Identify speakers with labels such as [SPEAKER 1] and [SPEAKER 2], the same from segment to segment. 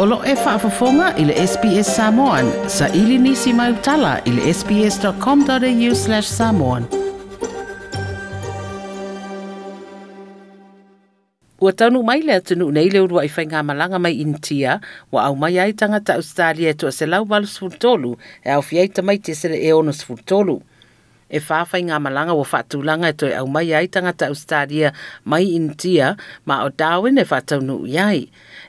[SPEAKER 1] Olo e whaafafonga i le SPS Samoan. Sa ili nisi mai utala i le sps.com.au slash samoan. Ua tanu mai le atunu nei le urua i whainga malanga mai intia wa au mai ai tangata Australia e to a se lau walu sfurtolu e au fiei tamai te sele e ono sfurtolu e whawhai ngā malanga o whatulanga e toi au mai ai tangata o Australia mai in tia ma o Darwin e whatau nu iai.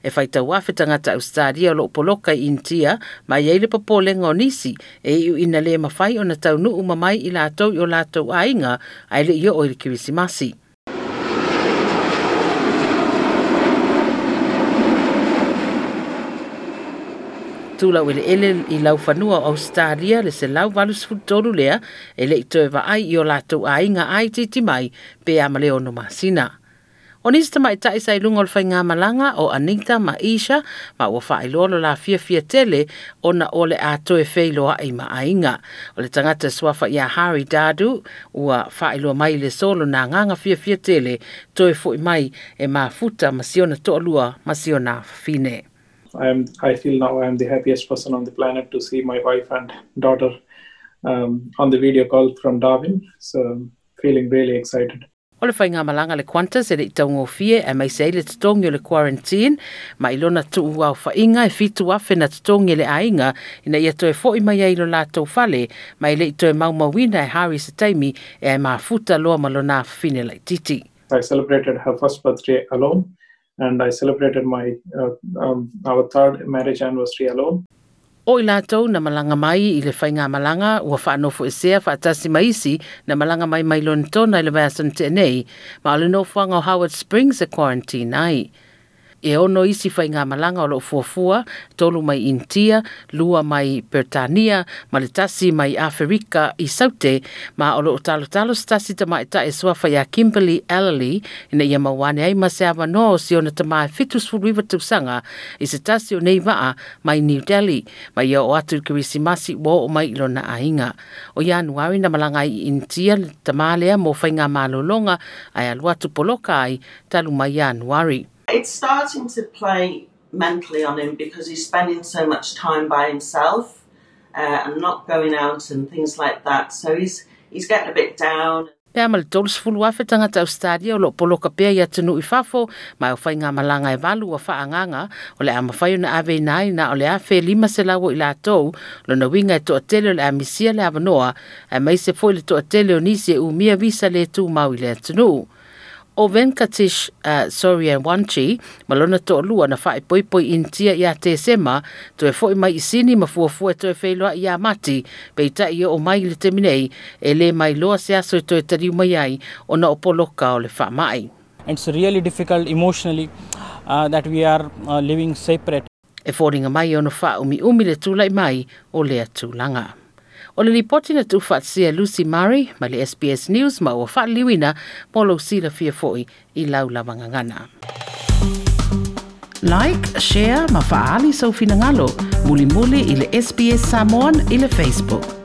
[SPEAKER 1] E whai tau awhi tangata Australia lo poloka in tia ma iei le papole ngonisi e iu ina le mawhai o na tau nu umamai i lātou i o lātou ainga ai le i o i le kiwisi masi. tula wele ele i lau whanua o Australia le se lau walus futoru lea e le i toe wa ai i o lātou a inga ai titi mai pe a maleo no masina. O nista mai tae sai lungol fai ngā malanga o Anita ma Isha ma ua whae lolo la fia fia tele o na ole a toe feilo a ima a inga. O le tangata swafa i a Harry Dadu ua whae lua mai le solo na nganga fia fia tele toe fui mai e ma futa masiona toa lua masiona fine. I am. I feel now I am the happiest person on the planet to see my wife and daughter um, on the video call from Darwin. So feeling really excited.
[SPEAKER 2] O nga malanga le Qantas e le i taungo fie e mai sei le tutongi o le quarantine ma ilona lona tuu au whainga e fitu afe na tutongi le ainga ina ia toe fo'i mai ai lo lātou fale ma i le i toe maumawina e Hari Sataimi e mafuta loa ma lona fine lai
[SPEAKER 3] titi. I celebrated her first birthday alone and I celebrated my uh, um, our third marriage anniversary alone.
[SPEAKER 2] O i lātou na malanga mai i le whainga malanga ua whanofo e sea whaatasi maisi na malanga mai mai lona tōna i le Mason Tenei, ma alunofanga o Howard Springs e quarantine ai. e ono isi fai ngā malanga o lo fuafua, tolu mai intia, lua mai Pertania, maletasi mai Afrika i saute, ma o lo talo talo stasi tama mai ta e sua fai a Kimberly Ellery, ina ia mawane ai mase ava no o si ona tama e fitus furuiva tausanga, i se tasi o nei vaa mai New Delhi, mai ia o atu kirisi masi wo o mai ilo na ainga. O ia anuari na malanga i intia, tama lea mo fai ngā malolonga, ai alua tupoloka ai, talu mai ia anuari. It's starting to play mentally on him because he's spending so much time by himself uh, and not going out and things like that. So he's he's getting a bit down. Pea ma le tolusfulu afe tagata o loo poloka pea ia tunuu i fafo ma e malaga e valu ua o le a mafai ona aveina ai na o le a felima i latou lona uiga e toʻatele o le le avanoa e maise foʻi le toʻatele o nisi e umia visa le tumau i le atunuu o Venkatish uh, Soria Wanchi, malona to lua na fai poi poi intia ia te sema, to e fo'i mai isini ma fua fua to e feiloa ia mati, peita ia o mai le te minei, e le mai loa se aso e to e tariu mai ai, o na opoloka o le fa'a mai.
[SPEAKER 4] It's really difficult emotionally uh, that we are uh, living separate.
[SPEAKER 2] E fōringa mai ono fa'a umi umi le tūlai mai o lea tūlanga. o le lipoti na tuufaatasia lucy mary ma le sbs news ma ua fa'aliuina mo lou silafia fo'i i laulava gagana like share ma fa'aali soufinagalo mulimuli i le sbs samon i le facebook